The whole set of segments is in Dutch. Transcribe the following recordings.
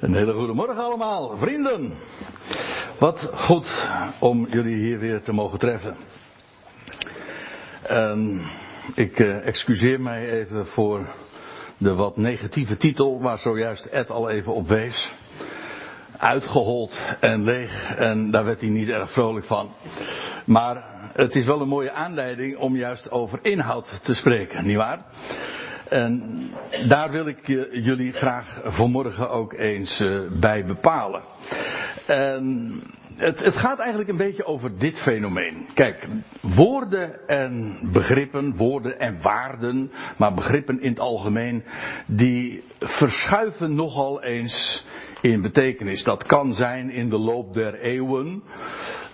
Een hele goede morgen allemaal, vrienden. Wat goed om jullie hier weer te mogen treffen. En ik eh, excuseer mij even voor de wat negatieve titel waar zojuist Ed al even op wees. Uitgehold en leeg en daar werd hij niet erg vrolijk van. Maar het is wel een mooie aanleiding om juist over inhoud te spreken, nietwaar? En daar wil ik jullie graag vanmorgen ook eens eh, bij bepalen. En het, het, gaat eigenlijk een beetje over dit fenomeen. Kijk, woorden en begrippen, woorden en waarden, maar begrippen in het algemeen, die verschuiven nogal eens in betekenis. Dat kan zijn in de loop der eeuwen,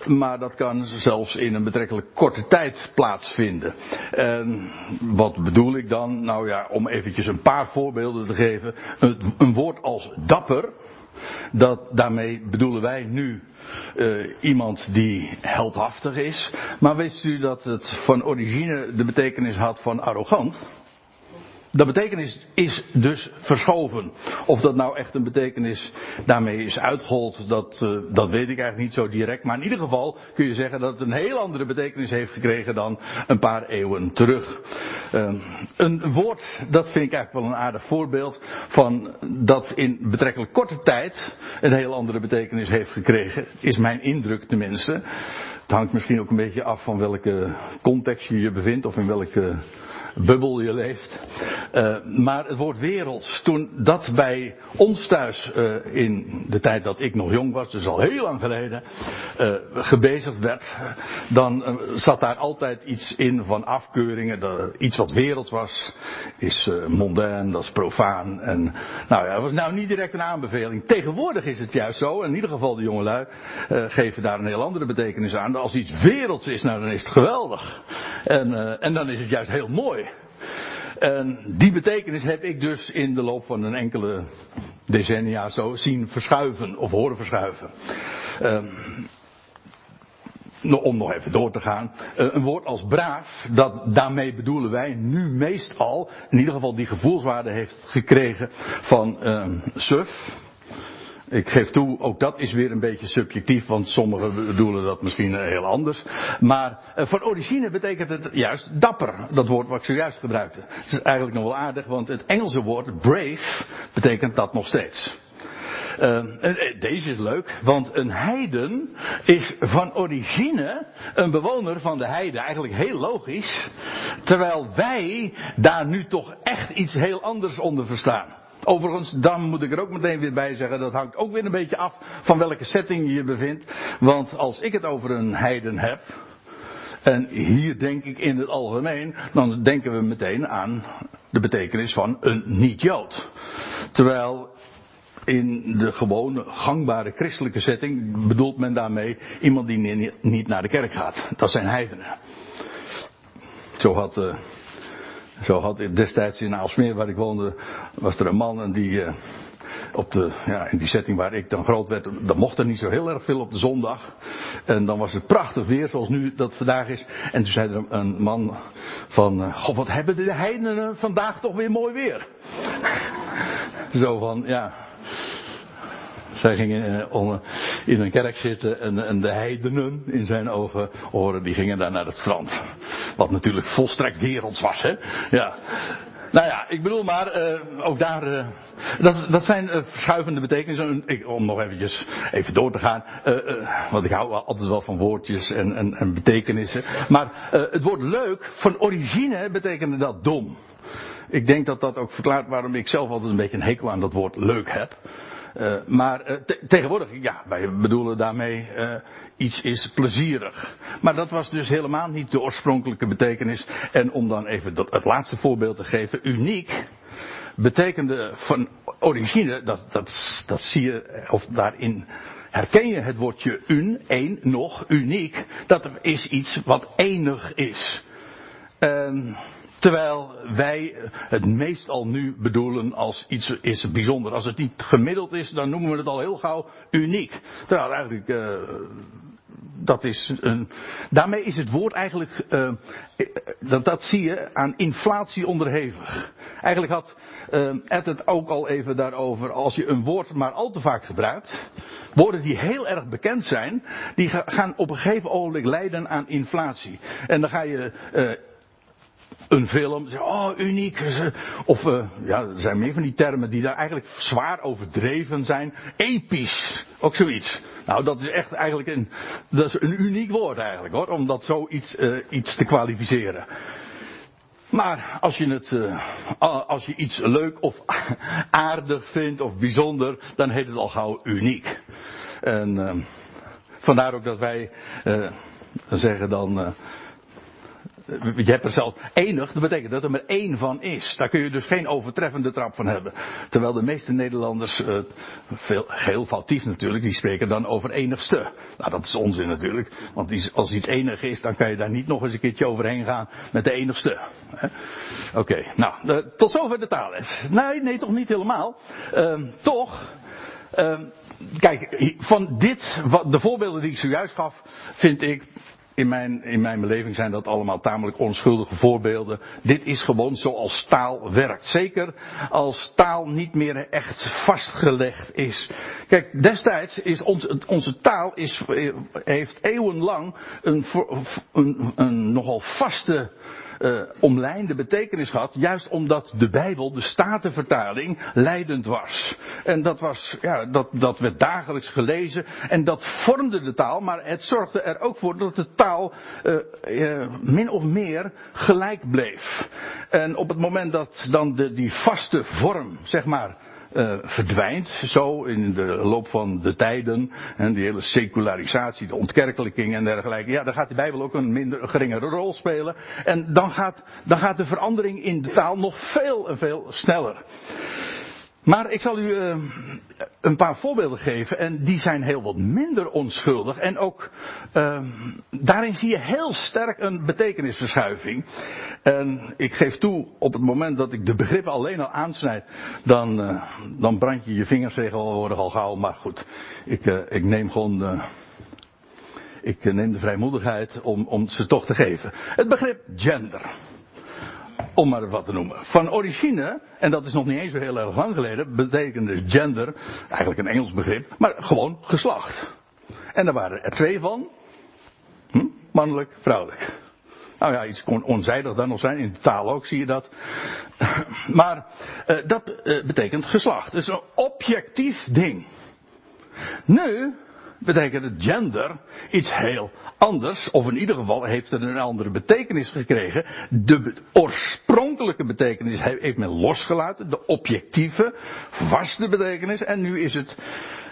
maar dat kan zelfs in een betrekkelijk korte tijd plaatsvinden. En wat bedoel ik dan? Nou ja, om eventjes een paar voorbeelden te geven. Een woord als dapper, dat, daarmee bedoelen wij nu uh, iemand die heldhaftig is. Maar wist u dat het van origine de betekenis had van arrogant? De betekenis is dus verschoven. Of dat nou echt een betekenis daarmee is uitgehold, dat, uh, dat weet ik eigenlijk niet zo direct. Maar in ieder geval kun je zeggen dat het een heel andere betekenis heeft gekregen dan een paar eeuwen terug. Uh, een woord, dat vind ik eigenlijk wel een aardig voorbeeld van dat in betrekkelijk korte tijd een heel andere betekenis heeft gekregen. Is mijn indruk tenminste. Het hangt misschien ook een beetje af van welke context je je bevindt of in welke bubbel je leeft. Uh, maar het woord werelds, toen dat bij ons thuis uh, in de tijd dat ik nog jong was, dus al heel lang geleden, uh, gebezigd werd, dan zat daar altijd iets in van afkeuringen. Dat, iets wat werelds was, is mondain, dat is profaan. En nou ja, dat was nou niet direct een aanbeveling. Tegenwoordig is het juist zo, in ieder geval de jongelui geven daar een heel andere betekenis aan. Als iets werelds is, nou dan is het geweldig. En, en dan is het juist heel mooi. En die betekenis heb ik dus in de loop van een enkele decennia zo zien verschuiven of horen verschuiven. Um, om nog even door te gaan. Een woord als braaf, dat, daarmee bedoelen wij nu meestal, in ieder geval die gevoelswaarde heeft gekregen van um, suf. Ik geef toe, ook dat is weer een beetje subjectief, want sommigen bedoelen dat misschien eh, heel anders. Maar uh, van origine betekent het juist dapper, dat woord wat ik zojuist gebruikte. Het is eigenlijk nog wel aardig, want het Engelse woord brave betekent dat nog steeds. Uh, deze is leuk, want een heiden is van origine een bewoner van de heide. Eigenlijk heel logisch. Terwijl wij daar nu toch echt iets heel anders onder verstaan. Overigens, dan moet ik er ook meteen weer bij zeggen, dat hangt ook weer een beetje af van welke setting je je bevindt. Want als ik het over een heiden heb, en hier denk ik in het algemeen, dan denken we meteen aan de betekenis van een niet-Jood. Terwijl in de gewone gangbare christelijke setting bedoelt men daarmee iemand die niet naar de kerk gaat. Dat zijn heidenen. Zo had uh, zo had ik destijds in Aalsmeer, waar ik woonde, was er een man en die uh, op de, ja, in die setting waar ik dan groot werd, dan mocht er niet zo heel erg veel op de zondag. En dan was het prachtig weer, zoals nu dat vandaag is. En toen zei er een man van, uh, goh, wat hebben de heidenen vandaag toch weer mooi weer. zo van, ja, zij gingen in een kerk zitten en, de heidenen in zijn ogen oren, die gingen daar naar het strand. Wat natuurlijk volstrekt werelds was, hè. Ja. Nou ja, ik bedoel maar, uh, ook daar, uh, dat, dat zijn verschuivende betekenissen. Ik, om nog eventjes even door te gaan, want ik hou altijd wel van woordjes en, en, en betekenissen. Maar het woord leuk, van origine betekende dat dom. Ik denk dat dat ook verklaart waarom ik zelf altijd een beetje een hekel aan dat woord leuk heb. Uh, maar te tegenwoordig, ja, wij bedoelen daarmee uh, iets is plezierig. Maar dat was dus helemaal niet de oorspronkelijke betekenis. En om dan even dat, het laatste voorbeeld te geven, uniek betekende van origine, dat, dat, dat zie je, of daarin herken je het woordje un, één, nog, uniek. Dat is iets wat enig is. En Terwijl wij het meestal nu bedoelen als iets is bijzonder. Als het niet gemiddeld is, dan noemen we het al heel gauw uniek. Terwijl eigenlijk uh, dat is een, daarmee is het woord eigenlijk, uh, dat, dat zie je aan inflatie onderhevig. Eigenlijk had uh, Ed het ook al even daarover, als je een woord maar al te vaak gebruikt, woorden die heel erg bekend zijn, die gaan op een gegeven ogenblik leiden aan inflatie. En dan ga je een film. Oh, uniek. Of, uh, ja, er zijn meer van die termen die daar eigenlijk zwaar overdreven zijn. Episch. Ook zoiets. Nou, dat is echt eigenlijk een, dat is een uniek woord eigenlijk hoor. Om dat zoiets uh, iets te kwalificeren. Maar als je het, uh, als je iets leuk of aardig vindt of bijzonder, dan heet het al gauw uniek. En vandaar ook dat wij zeggen dan je hebt er zelf enig, dat betekent dat er maar één van is. Daar kun je dus geen overtreffende trap van hebben. Terwijl de meeste Nederlanders, uh, veel, heel foutief natuurlijk, die spreken dan over enigste. Nou, dat is onzin natuurlijk. Want als iets enig is, dan kan je daar niet nog eens een keertje overheen gaan met de enigste. Oké, nou, tot zover de taalles. Nee, nee, toch niet helemaal. Uh, toch. Ehm, kijk, van dit, de voorbeelden die ik zojuist gaf, vind ik in mijn, in mijn beleving zijn dat allemaal tamelijk onschuldige voorbeelden. Dit is gewoon zoals taal werkt. Zeker als taal niet meer echt vastgelegd is. Kijk, destijds is onze, onze taal is, heeft eeuwenlang een, een, een nogal vaste uh, omlijnde betekenis gehad, juist omdat de Bijbel, de Statenvertaling, leidend was. En dat was, ja, dat, dat werd dagelijks gelezen en dat vormde de taal, maar het zorgde er ook voor dat de taal uh, uh, min of meer gelijk bleef. En op het moment dat dan de, die vaste vorm, zeg maar, uh, verdwijnt, zo in de loop van de tijden. En die hele secularisatie, de ontkerkelijking en dergelijke. Ja, dan gaat de Bijbel ook een minder geringere rol spelen. En dan gaat, dan gaat de verandering in de taal nog veel en veel sneller. Maar ik zal u uh, een paar voorbeelden geven en die zijn heel wat minder onschuldig en ook uh, daarin zie je heel sterk een betekenisverschuiving. En ik geef toe, op het moment dat ik de begrippen alleen al aansnijd, dan, uh, dan brand je je vingers tegenwoordig al gauw. Maar goed, ik, ik neem gewoon de, ik neem de vrijmoedigheid om, om ze toch te geven. Het begrip gender om maar wat te noemen. Van origine, en dat is nog niet eens zo heel erg lang geleden, betekende gender, eigenlijk een Engels begrip, maar gewoon geslacht. En daar waren er twee van. Hm? Mannelijk, vrouwelijk. Nou ja, iets kon onzijdig dan nog zijn, in de taal ook zie je dat. Maar uh, dat uh, betekent geslacht. Het is een objectief ding. Nu betekent gender iets heel anders, of in ieder geval heeft het een andere betekenis gekregen. De oorspronkelijke betekenis heeft men losgelaten, de objectieve, vaste betekenis, en nu is het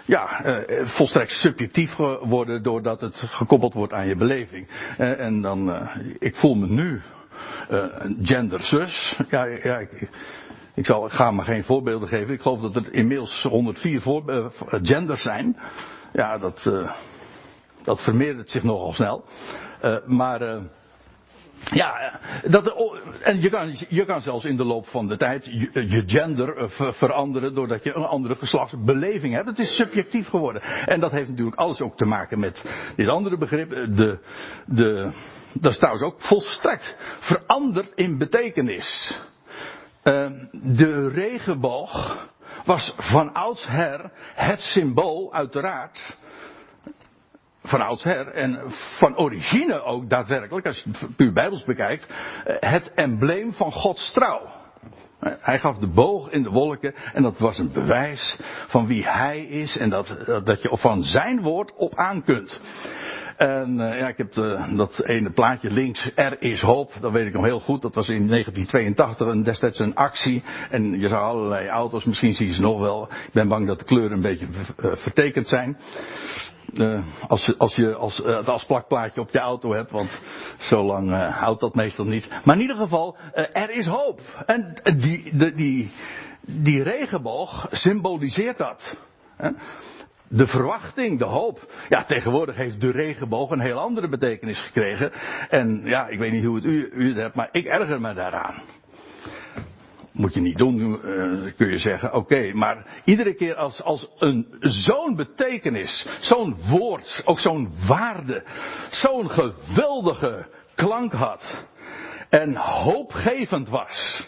ja, uh, volstrekt subjectief geworden doordat het gekoppeld wordt aan je beleving. Uh, en dan, uh, ik voel me nu gender zus. Ja, ja ik, ik zal, ga maar geen voorbeelden geven. Ik geloof dat er inmiddels 104 voor, genders zijn. Ja, dat, uh, dat vermeerdert zich nogal snel. Uh, maar uh, ja, dat, en je kan, je kan zelfs in de loop van de tijd je, je gender veranderen doordat je een andere geslachtsbeleving hebt. Het is subjectief geworden. En dat heeft natuurlijk alles ook te maken met dit andere begrip. De, de, dat is trouwens ook volstrekt veranderd in betekenis. de regenboog was van oudsher het symbool, uiteraard, van oudsher en van origine ook daadwerkelijk, als je het puur bijbels bekijkt, het embleem van Gods trouw. Hij gaf de boog in de wolken en dat was een bewijs van wie hij is en dat, dat je van zijn woord op aan kunt. En uh, ja, ik heb de, dat ene plaatje links, Er is hoop, dat weet ik nog heel goed. Dat was in 1982 en destijds een actie. En je zag allerlei auto's, misschien zie je ze nog wel. Ik ben bang dat de kleuren een beetje uh, vertekend zijn. Als, als je als, uh, het afplakplaatje op je auto hebt, want zo lang houdt dat meestal niet. Maar in ieder geval, er is hoop. En die, de, die, die regenboog symboliseert dat de verwachting, de hoop. Ja, tegenwoordig heeft de regenboog een heel andere betekenis gekregen. En ja, ik weet niet hoe het u, u het hebt, maar ik erger me daaraan. moet je niet doen, uh, kun je zeggen. Oké, maar iedere keer als, als een zo'n betekenis, zo'n woord, ook zo'n waarde, zo'n geweldige klank had en hoopgevend was.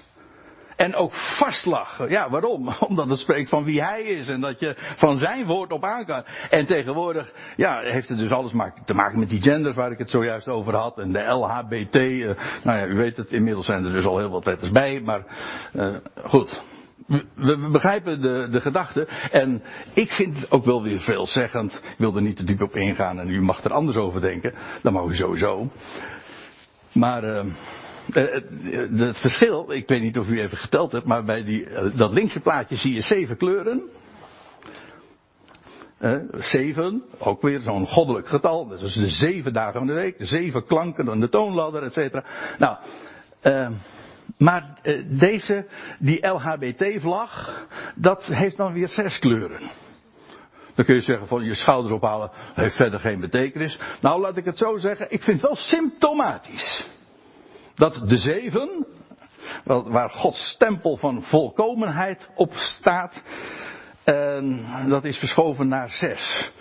En ook vastlag. Ja, waarom? Omdat het spreekt van wie hij is en dat je van zijn woord op aan kan. En tegenwoordig, ja, heeft het dus alles te maken met die genders waar ik het zojuist over had. En de LHBT. Uh, nou ja, u weet het, inmiddels zijn er dus al heel wat letters bij. Maar uh, goed. We, we, begrijpen de, de gedachte. En ik vind het ook wel weer veelzeggend. Ik wil er niet te diep op ingaan en u mag er anders over denken. Dat mag u sowieso. Maar. Uh, het, het, verschil, ik weet niet of u even geteld hebt, maar bij die, dat linkse plaatje zie je zeven kleuren. Zeven, ook weer zo'n goddelijk getal. Dat is de zeven dagen van de week, de zeven klanken dan de toonladder, et cetera. Nou, uh, maar deze, die LHBT-vlag, dat heeft dan weer zes kleuren. Dan kun je zeggen van je schouders ophalen, heeft verder geen betekenis. Nou, laat ik het zo zeggen, ik vind het wel symptomatisch. Dat de zeven, waar Gods stempel van volkomenheid op staat, en dat is verschoven naar zes.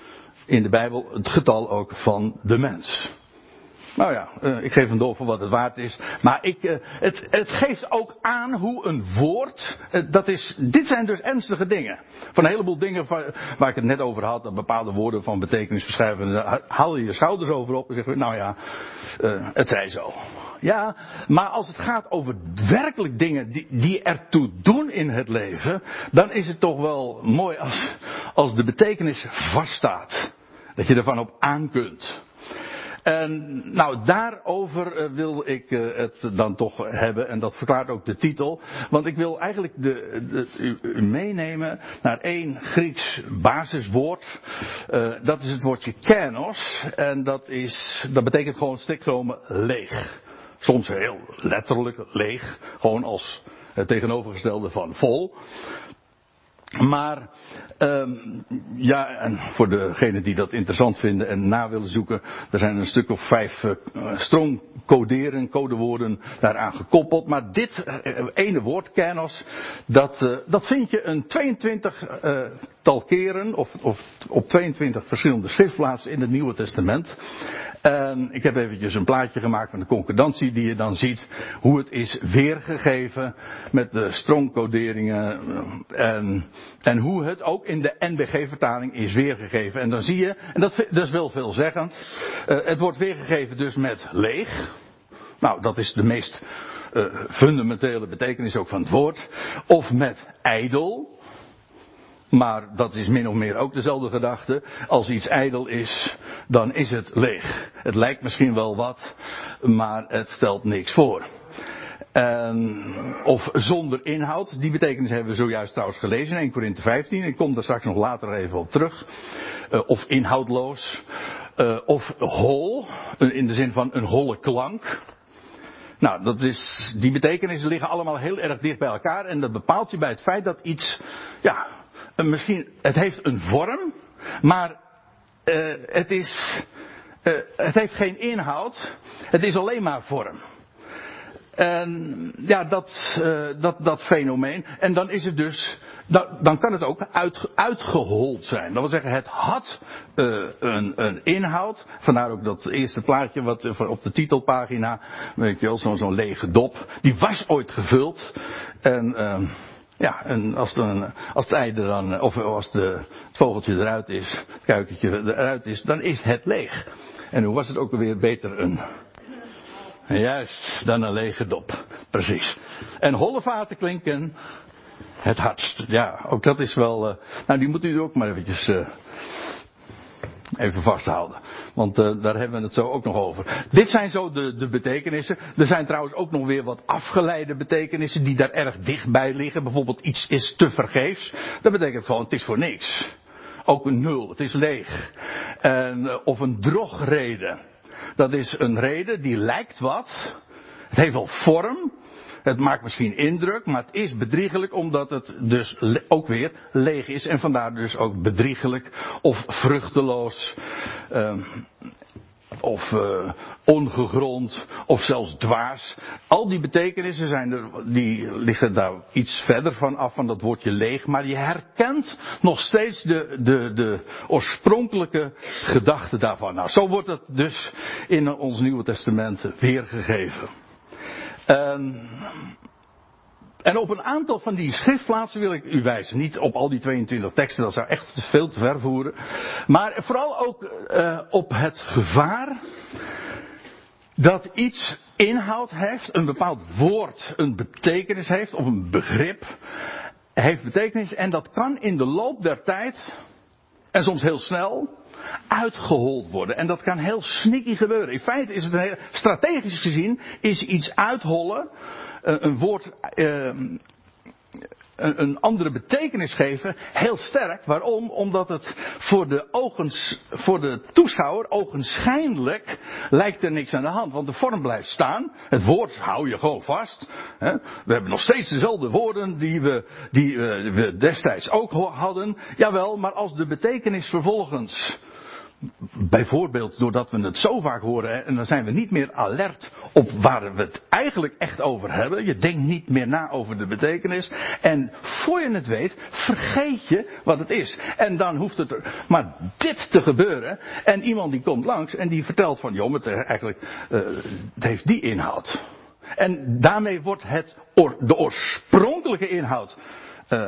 In de Bijbel het getal ook van de mens. Nou ja, uh, ik geef hem door voor wat het waard is. Maar ik, uh, het, het, geeft ook aan hoe een woord. Uh, dat is, dit zijn dus ernstige dingen. Van een heleboel dingen waar, ik het net over had. Dat bepaalde woorden van betekenis verschuiven. Haal je je schouders over op en zeg je, nou ja, het zij zo. Ja, maar als het gaat over werkelijk dingen die, die ertoe doen in het leven. Dan is het toch wel mooi als, als de betekenis vaststaat. Dat je ervan op aan kunt. En nou, daarover uh, wil ik uh, het dan toch hebben. En dat verklaart ook de titel. Want ik wil eigenlijk de, u, meenemen naar één Grieks basiswoord. Uh, dat is het woordje kenos. En dat, is, dat betekent gewoon stikgenomen leeg. Soms heel letterlijk leeg. Gewoon als het tegenovergestelde van vol. Maar, um, ja, en voor degenen die dat interessant vinden en na willen zoeken, er zijn een stuk of vijf uh, strong coderen, codewoorden daaraan gekoppeld. Maar dit uh, ene woord, kenos, dat, dat vind je een 22 tal keren, of, of op 22 verschillende schriftplaatsen in het Nieuwe Testament. En ik heb eventjes een plaatje gemaakt van de concordantie die je dan ziet hoe het is weergegeven met de strongcoderingen en, en hoe het ook in de NBG-vertaling is weergegeven. En dan zie je, en dat, dat is wel veelzeggend, uh, het wordt weergegeven dus met leeg. Nou, dat is de meest uh, fundamentele betekenis ook van het woord. Of met ijdel. Maar dat is min of meer ook dezelfde gedachte. Als iets ijdel is, dan is het leeg. Het lijkt misschien wel wat, maar het stelt niks voor. En, of zonder inhoud. Die betekenis hebben we zojuist trouwens gelezen in 1 Korinthe 15. Ik kom daar straks nog later even op terug. Uh, of inhoudloos. Uh, of hol. In de zin van een holle klank. Nou, dat is, die betekenissen liggen allemaal heel erg dicht bij elkaar. En dat bepaalt je bij het feit dat iets, ja, misschien, het heeft een vorm, maar uh, het is, het heeft geen inhoud. Het is alleen maar vorm. En ja, dat, uh, dat, dat fenomeen. En dan is het dus, dan, dan kan het ook uit, uitgehold zijn. Dat wil zeggen, het had uh, een, een inhoud. Vandaar ook dat eerste plaatje wat op de titelpagina, weet je wel, zo'n zo lege dop. Die was ooit gevuld. En uh, ja, en als, dan, als het ei er dan, of als de, het vogeltje eruit is, het kuikentje eruit is, dan is het leeg. En hoe was het ook alweer beter een, juist, dan een lege dop. Precies. En holle vaten klinken het hardst. Ja, ook dat is wel, uh, nou die moet u ook maar eventjes, uh, even vasthouden. Want uh, daar hebben we het zo ook nog over. Dit zijn zo de, de betekenissen. Er zijn trouwens ook nog weer wat afgeleide betekenissen die daar erg dichtbij liggen. Bijvoorbeeld iets is te vergeefs. Dat betekent gewoon het is voor niks. Ook een nul, het is leeg. En, of een drogreden. Dat is een reden die lijkt wat. Het heeft wel vorm. Het maakt misschien indruk, maar het is bedriegelijk omdat het dus ook weer leeg is en vandaar dus ook bedriegelijk of vruchteloos. Uh, of uh, ongegrond, of zelfs dwaas. Al die betekenissen zijn er, die liggen daar iets verder van af van dat woordje leeg, maar je herkent nog steeds de, de, de oorspronkelijke gedachte daarvan. Nou, zo wordt het dus in ons Nieuwe Testament weergegeven. En en op een aantal van die schriftplaatsen wil ik u wijzen. Niet op al die 22 teksten, dat zou echt veel te ver voeren. Maar vooral ook uh, op het gevaar dat iets inhoud heeft, een bepaald woord een betekenis heeft, of een begrip heeft betekenis. En dat kan in de loop der tijd, en soms heel snel, uitgehold worden. En dat kan heel sneaky gebeuren. In feite is het een heel, strategisch gezien, is iets uithollen een woord een, een andere betekenis geven heel sterk. Waarom? Omdat het voor de, ogens, voor de toeschouwer ogenschijnlijk lijkt er niks aan de hand. Want de vorm blijft staan. Het woord hou je gewoon vast. We hebben nog steeds dezelfde woorden die we, die we destijds ook hadden. Jawel, maar als de betekenis vervolgens Bijvoorbeeld doordat we het zo vaak horen en dan zijn we niet meer alert op waar we het eigenlijk echt over hebben. Je denkt niet meer na over de betekenis. En voor je het weet, vergeet je wat het is. En dan hoeft het er maar dit te gebeuren. En iemand die komt langs en die vertelt van, joh, het, eigenlijk, uh, het heeft die inhoud. En daarmee wordt het, de oorspronkelijke inhoud uh,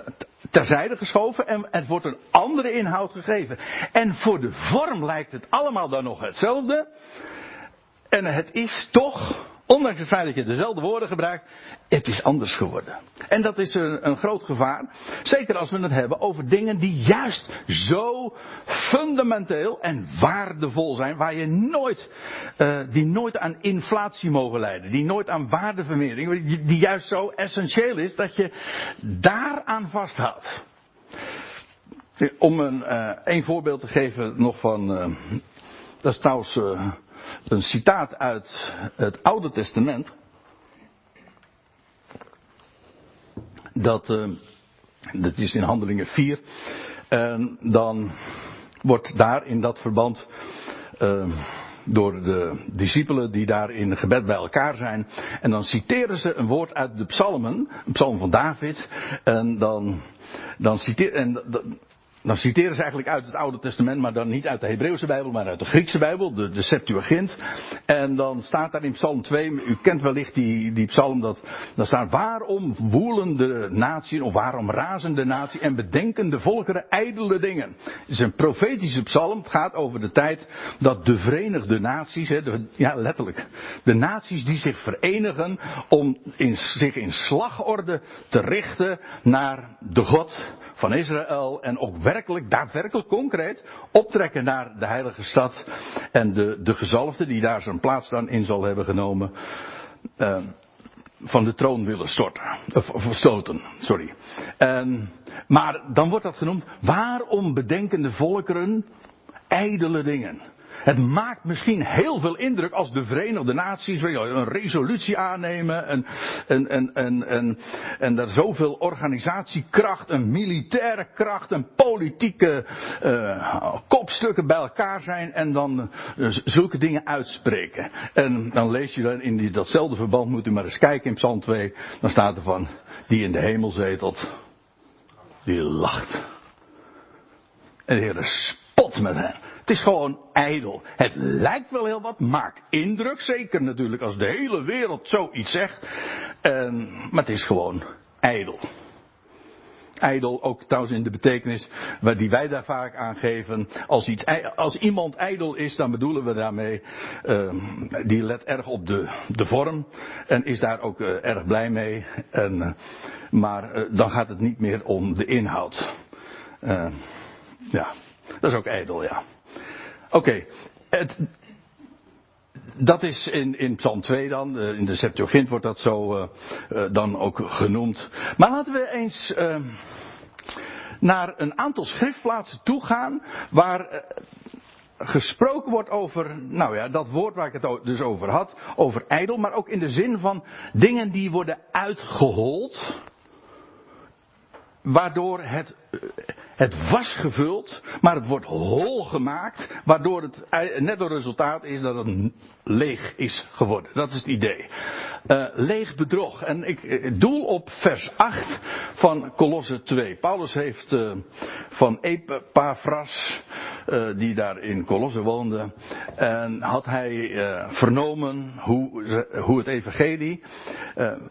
terzijde geschoven en het wordt een andere inhoud gegeven. En voor de vorm lijkt het allemaal dan nog hetzelfde. En het is toch, ondanks het feit dat je dezelfde woorden gebruikt, het is anders geworden. En dat is een, een, groot gevaar. Zeker als we het hebben over dingen die juist zo fundamenteel en waardevol zijn, waar je nooit, uh, die nooit aan inflatie mogen leiden, die nooit aan waardevermindering, die, juist zo essentieel is dat je daaraan vasthoudt. Om een, uh, een voorbeeld te geven nog van, uh, dat is trouwens een citaat uit het Oude Testament. Dat, uh, dat is in Handelingen 4. En dan wordt daar in dat verband uh, door de discipelen die daar in gebed bij elkaar zijn. En dan citeren ze een woord uit de psalmen, een psalm van David. En dan, dan citeren, en dan citeren ze eigenlijk uit het Oude Testament, maar dan niet uit de Hebreeuwse Bijbel, maar uit de Griekse Bijbel, de, Septuagint. En dan staat daar in Psalm 2, u kent wellicht die, die psalm, dat, dan staat waarom woelen de natie, of waarom razen de natie en bedenken de volkeren ijdele dingen. Het is een profetische psalm, het gaat over de tijd dat de Verenigde Naties, hè, ja letterlijk, de naties die zich verenigen om in, zich in slagorde te richten naar de God van Israël en ook werkelijk, daadwerkelijk concreet optrekken naar de heilige stad en de, de gezalfde die daar zijn plaats dan in zal hebben genomen, uh, van de troon willen storten, of, stoten, sorry. En, maar dan wordt dat genoemd, waarom bedenken de volkeren ijdele dingen? Het maakt misschien heel veel indruk als de Verenigde Naties een resolutie aannemen en, en, en, en, en, en er zoveel organisatiekracht, een militaire kracht, een politieke uh, kopstukken bij elkaar zijn en dan uh, zulke dingen uitspreken. En dan lees je dan in die, datzelfde verband, moet u maar eens kijken in Psalm 2, dan staat er van, die in de hemel zetelt, die lacht. En de Heer spot met hen. Het is gewoon ijdel. Het lijkt wel heel wat, maakt indruk, zeker natuurlijk als de hele wereld zoiets zegt. En, maar het is gewoon ijdel. Ijdel, ook trouwens in de betekenis die wij daar vaak aangeven. Als, iets, als iemand ijdel is, dan bedoelen we daarmee, uh, die let erg op de, de vorm en is daar ook uh, erg blij mee. En, uh, maar uh, dan gaat het niet meer om de inhoud. ja, dat is ook ijdel, ja. Oké, dat is in, in Psalm 2 dan, in de Septuagint wordt dat zo uh, uh, dan ook genoemd. Maar laten we eens uh, naar een aantal schriftplaatsen toe gaan waar gesproken wordt over, nou ja, dat woord waar ik het dus over had, over ijdel, maar ook in de zin van dingen die worden uitgehold waardoor het, het was gevuld, maar het wordt hol gemaakt, waardoor het netto resultaat is dat het leeg is geworden. Dat is het idee. Uh, leeg bedrog. En ik doel op vers 8 van Colosse 2. Paulus heeft uh, van Epaphras, uh, die daar in Colosse woonde, en had hij vernomen hoe, hoe het evangelie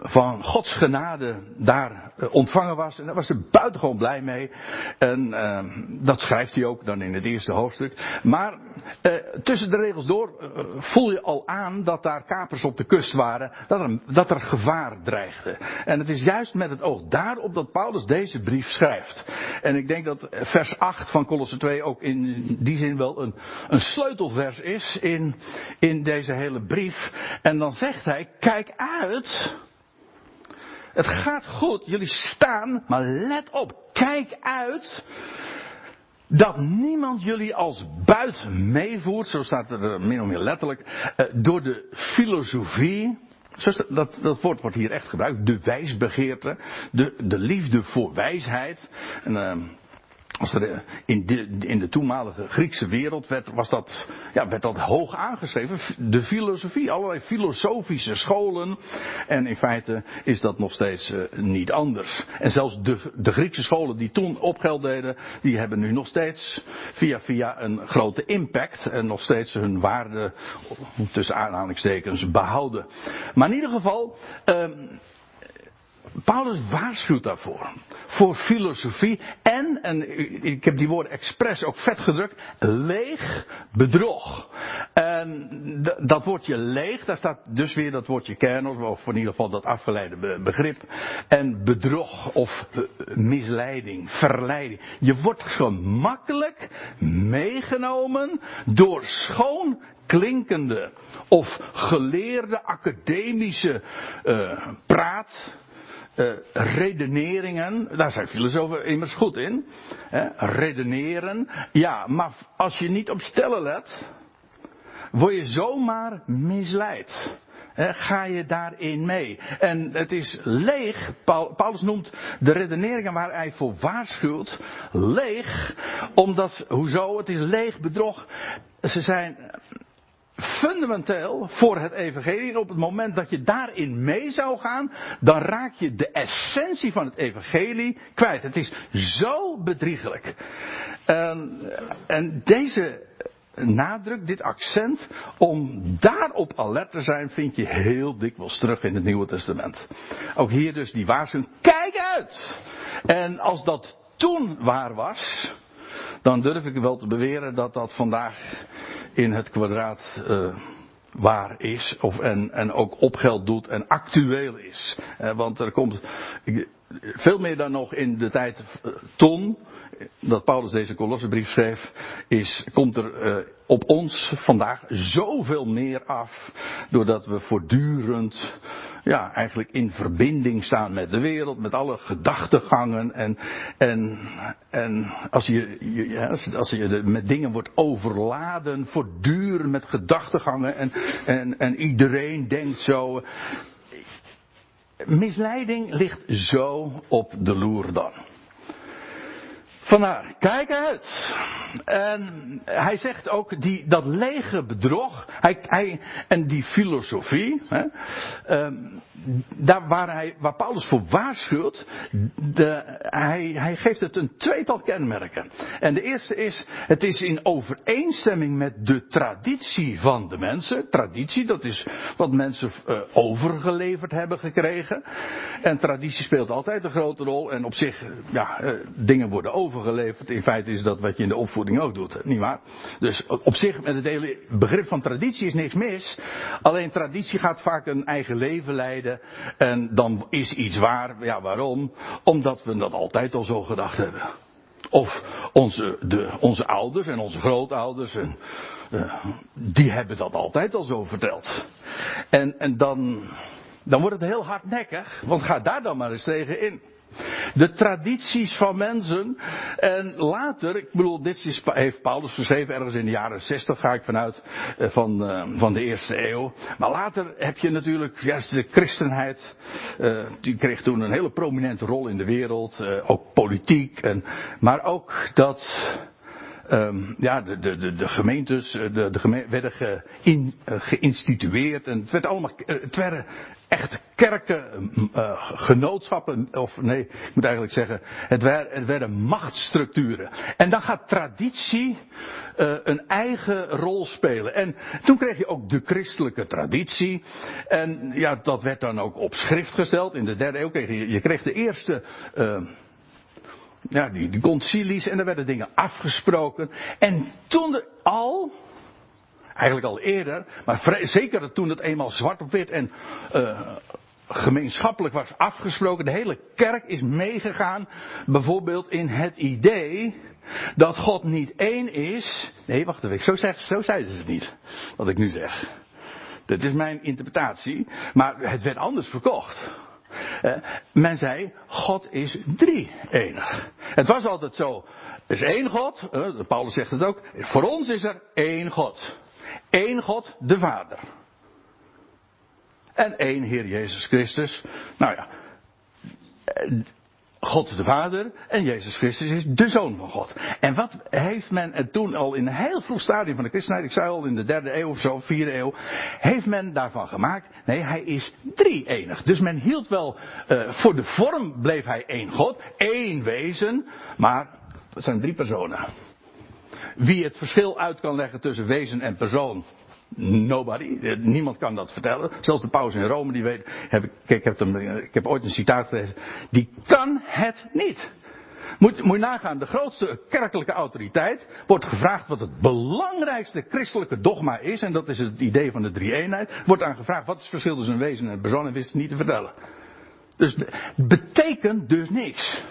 van Gods genade daar ontvangen was. En daar was hij buitengewoon blij mee. En dat schrijft hij ook dan in het eerste hoofdstuk. Maar tussen de regels door voel je al aan dat daar kapers op de kust waren. Dat er, dat er gevaar dreigde. En het is juist met het oog daarop dat Paulus deze brief schrijft. En ik denk dat vers 8 van Colosse 2 ook in die zin wel een, een sleutelvers is in, in deze hele brief. En dan zegt hij, kijk uit. Het gaat goed, jullie staan, maar let op, kijk uit dat niemand jullie als buit meevoert, zo staat er min of meer letterlijk, eh, door de filosofie. Dat, dat woord wordt hier echt gebruikt, de wijsbegeerte, de, de liefde voor wijsheid. En, uh, als er eh, in de, in de toenmalige Griekse wereld werd, was dat, ja, werd dat hoog aangeschreven. De filosofie, allerlei filosofische scholen. En in feite is dat nog steeds uh, niet anders. En zelfs de, de Griekse scholen die toen opgeld deden, die hebben nu nog steeds via via een grote impact. En nog steeds hun waarde tussen aanhalingstekens behouden. Maar in ieder geval, uh, Paulus waarschuwt daarvoor. Voor filosofie en, en ik heb die woorden expres ook vet gedrukt, leeg bedrog. En dat woordje leeg, daar staat dus weer dat woordje kernos, of in ieder geval dat afgeleide begrip. En bedrog of eh, misleiding, verleiding. Je wordt gemakkelijk meegenomen door schoon klinkende of geleerde academische uh, praat uh, redeneringen, daar zijn filosofen immers goed in. Hè, redeneren. Ja, maar als je niet op stellen let, word je zomaar misleid. ga je daarin mee? En het is leeg. Paulus noemt de redeneringen waar hij voor waarschuwt leeg. Omdat, hoezo? Het is leeg bedrog. Ze zijn fundamenteel voor het evangelie. Op het moment dat je daarin mee zou gaan, dan raak je de essentie van het evangelie kwijt. Het is zo bedriegelijk. En, en deze nadruk, dit accent, om daarop alert te zijn, vind je heel dikwijls terug in het Nieuwe Testament. Ook hier dus die waarschuwing, kijk uit! En als dat toen waar was, dan durf ik wel te beweren dat dat vandaag in het kwadraat uh, waar is. Of, en, en ook opgeld doet en actueel is. Uh, want er komt veel meer dan nog in de tijd uh, ton. Dat Paulus deze Kolossenbrief schreef. Is, komt er op ons vandaag zoveel meer af. Doordat we voortdurend ja, eigenlijk in verbinding staan met de wereld, met alle gedachtegangen. En, en, en als je, je als je met dingen wordt overladen, voortdurend met gedachtegangen en, en, en iedereen denkt zo. Misleiding ligt zo op de loer dan. Vandaar, kijk uit. En hij zegt ook die, dat lege bedrog hij, hij, en die filosofie, hè, um, daar waar, hij, waar Paulus voor waarschuwt, de, hij, hij geeft het een tweetal kenmerken. En de eerste is, het is in overeenstemming met de traditie van de mensen. Traditie, dat is wat mensen uh, overgeleverd hebben gekregen. En traditie speelt altijd een grote rol. En op zich, ja, uh, dingen worden overgeleverd. In feite is dat wat je in de opvoeding ook doet, niet waar? Dus op zich, met het hele begrip van traditie is niks mis. Alleen traditie gaat vaak een eigen leven leiden en dan is iets waar. Ja, waarom? Omdat we dat altijd al zo gedacht hebben. Of onze, de, onze ouders en onze grootouders, en, uh, die hebben dat altijd al zo verteld. En, en dan, dan wordt het heel hardnekkig, want ga daar dan maar eens tegen in. De tradities van mensen. En later, ik bedoel, dit is, heeft Paulus geschreven ergens in de jaren 60, ga ik vanuit, eh, van, eh, van de eerste eeuw. Maar later heb je natuurlijk, juist de christenheid, uh, die kreeg toen een hele prominente rol in de wereld. ook politiek. En, maar ook dat um, ja, de, de, de, gemeentes de, de werden geïnstitueerd. En het werd allemaal, het echt kerken, uh, genootschappen, of nee, ik moet eigenlijk zeggen, het, werd, het werden machtsstructuren. En dan gaat traditie uh, een eigen rol spelen. En toen kreeg je ook de christelijke traditie. En ja, dat werd dan ook op schrift gesteld. In de derde eeuw kreeg je, je kreeg de eerste, uh, ja, die, concilies en er werden dingen afgesproken. En toen al, eigenlijk al eerder, maar zeker toen het eenmaal zwart op wit en uh, gemeenschappelijk was afgesproken, de hele kerk is meegegaan, bijvoorbeeld in het idee dat God niet één is. Nee, wacht even, zo, zeg, zo zeiden ze het niet, wat ik nu zeg. Dit is mijn interpretatie, maar het werd anders verkocht. Uh, men zei, God is drie enig. Het was altijd zo, er is één God, uh, Paulus zegt het ook, voor ons is er één God. Eén God, de Vader. En één Heer Jezus Christus. Nou ja, God de Vader en Jezus Christus is de Zoon van God. En wat heeft men toen al in een heel vroeg stadium van de christenheid, ik zei al in de derde eeuw of zo, vierde eeuw, heeft men daarvan gemaakt, nee, hij is drie enig. Dus men hield wel, uh, voor de vorm bleef hij één God, één wezen, maar het zijn drie personen. Wie het verschil uit kan leggen tussen wezen en persoon, Nobody. Eh, niemand kan dat vertellen. Zelfs de paus in Rome, die weet. Heb ik, ik, heb hem, ik heb ooit een citaat gelezen. Die kan het niet. Moet, moet je nagaan, de grootste kerkelijke autoriteit wordt gevraagd wat het belangrijkste christelijke dogma is. En dat is het idee van de drie-eenheid. Wordt aan gevraagd wat is het verschil tussen wezen en persoon en wist het niet te vertellen. Dus betekent dus niks.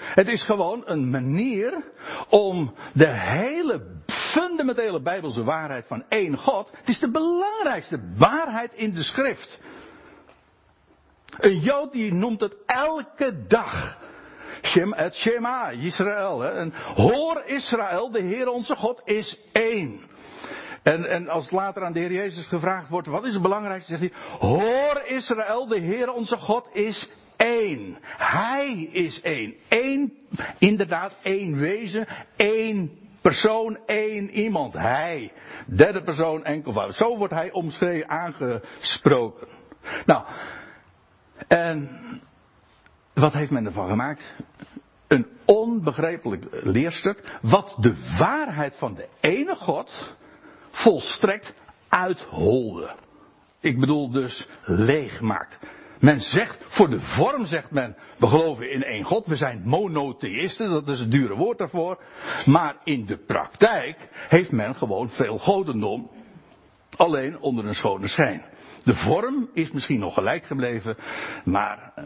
Het is gewoon een manier om de hele fundamentele bijbelse waarheid van één God. Het is de belangrijkste waarheid in de schrift. Een Jood die noemt het elke dag. Het Shema, Israël. Hoor Israël, de Heer onze God is één. En, en als later aan de Heer Jezus gevraagd wordt, wat is het belangrijkste, zegt hij, hoor Israël, de Heer onze God is één. Hij is één. Eén, inderdaad, één wezen, één persoon, één iemand. Hij. Derde persoon, enkelvoud. Zo wordt hij omschreven, aangesproken. Nou, en wat heeft men ervan gemaakt? Een onbegrijpelijk leerstuk, wat de waarheid van de ene God volstrekt uitholde. Ik bedoel dus leeg maakt. Men zegt, voor de vorm zegt men, we geloven in één God, we zijn monotheïsten, dat is het dure woord daarvoor. Maar in de praktijk heeft men gewoon veel godendom, alleen onder een schone schijn. De vorm is misschien nog gelijk gebleven, maar eh,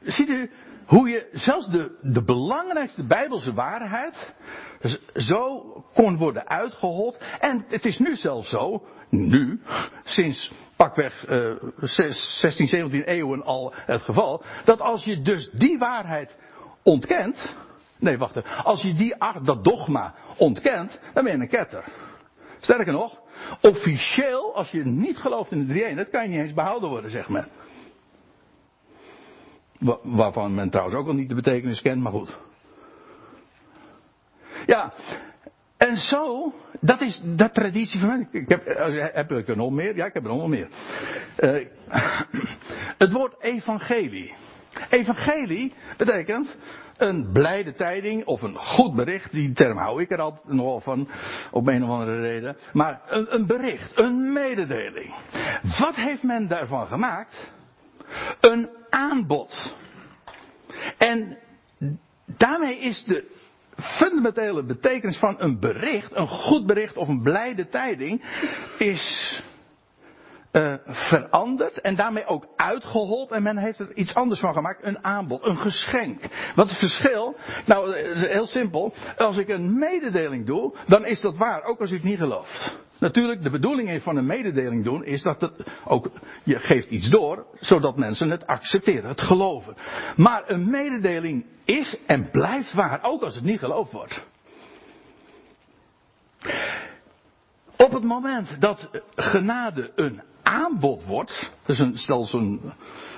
ziet u hoe je zelfs de, de belangrijkste bijbelse waarheid zo kon worden uitgehold. En het is nu zelfs zo, nu, sinds pakweg uh, 16, 17 eeuwen al het geval, dat als je dus die waarheid ontkent, nee wacht even, als je die, dat dogma ontkent, dan ben je een ketter. Sterker nog, officieel, als je niet gelooft in de drie dat kan je niet eens behouden worden, zeg men. Waarvan men trouwens ook al niet de betekenis kent, maar goed. Ja, en zo, dat is de traditie van mij. Ik heb, eh, heb ik er nog meer? Ja, ik heb er nog meer. Uh, het woord evangelie. Evangelie betekent een blijde tijding of een goed bericht. Die term hou ik er altijd nogal van, op een of andere reden. Maar een, een bericht, een mededeling. Wat heeft men daarvan gemaakt? Een aanbod. En daarmee is de fundamentele betekenis van een bericht, een goed bericht of een blijde tijding, is uh, veranderd en daarmee ook uitgehold en men heeft er iets anders van gemaakt, een aanbod, een geschenk. Wat is het verschil? Nou, heel simpel. Als ik een mededeling doe, dan is dat waar, ook als u het niet gelooft. Natuurlijk, de bedoeling van een mededeling doen is dat het ook, je geeft iets door, zodat mensen het accepteren, het geloven. Maar een mededeling is en blijft waar, ook als het niet geloofd wordt. Op het moment dat genade een aanbod wordt, dat is een, zelfs een,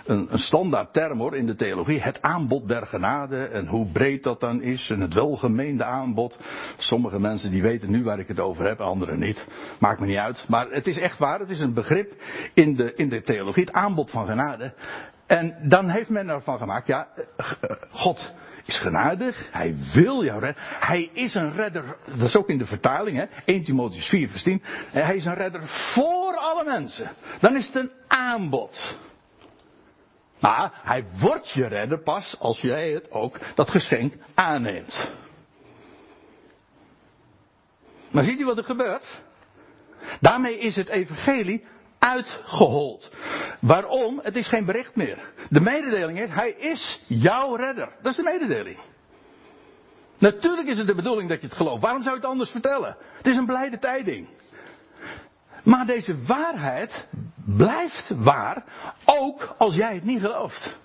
een, een standaard term hoor in de theologie, het aanbod der genade en hoe breed dat dan is en het welgemeende aanbod. Sommige mensen die weten nu waar ik het over heb, anderen niet. Maakt me niet uit. Maar het is echt waar, het is een begrip in de, in de theologie, het aanbod van genade. En dan heeft men ervan gemaakt, ja, God is genadig, hij wil jou redden. Hij is een redder, dat is ook in de vertaling, hè, 1 Timotheus 4 vers 10. Hij is een redder voor alle mensen. Dan is het een aanbod. Maar hij wordt je redder pas als jij het ook, dat geschenk, aanneemt. Maar ziet u wat er gebeurt? Daarmee is het evangelie uitgehold. Waarom? Het is geen bericht meer. De mededeling is, hij is jouw redder. Dat is de mededeling. Natuurlijk is het de bedoeling dat je het gelooft. Waarom zou je het anders vertellen? Het is een blijde tijding. Maar deze waarheid blijft waar, ook als jij het niet gelooft.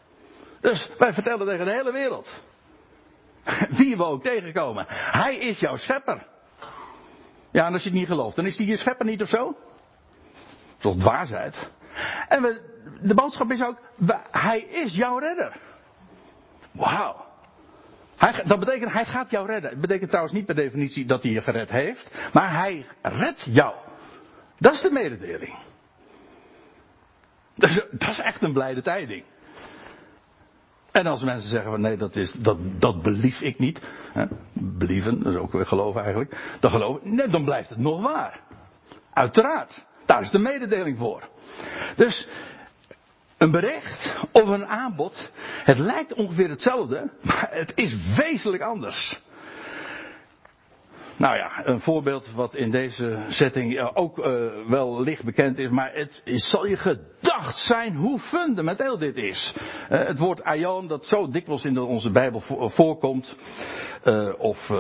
Dus wij vertellen tegen de hele wereld. Wie we ook tegenkomen. Hij is jouw schepper. Ja, en als je het niet gelooft, dan is hij je schepper niet of zo? Tot dwaasheid. En we, de boodschap is ook, hij is jouw redder. Wauw. dat betekent, hij gaat jou redden. Het betekent trouwens niet per definitie dat hij je gered heeft, maar hij redt jou. Dat is de mededeling. Dat is, dat echt een blijde tijding. En als mensen zeggen van nee, dat, is, dat, dat belief ik niet. Hè, believen, dat is ook weer geloven eigenlijk. Dan, geloven, nee, dan blijft het nog waar. Uiteraard. Daar is de mededeling voor. Dus een bericht of een aanbod, het lijkt ongeveer hetzelfde, maar het is wezenlijk anders. Nou ja, een voorbeeld wat in deze setting ook uh, wel licht bekend is, maar het zal je gedacht zijn hoe fundamenteel dit is. Uh, het woord aion dat zo dikwijls in onze Bijbel voorkomt, of,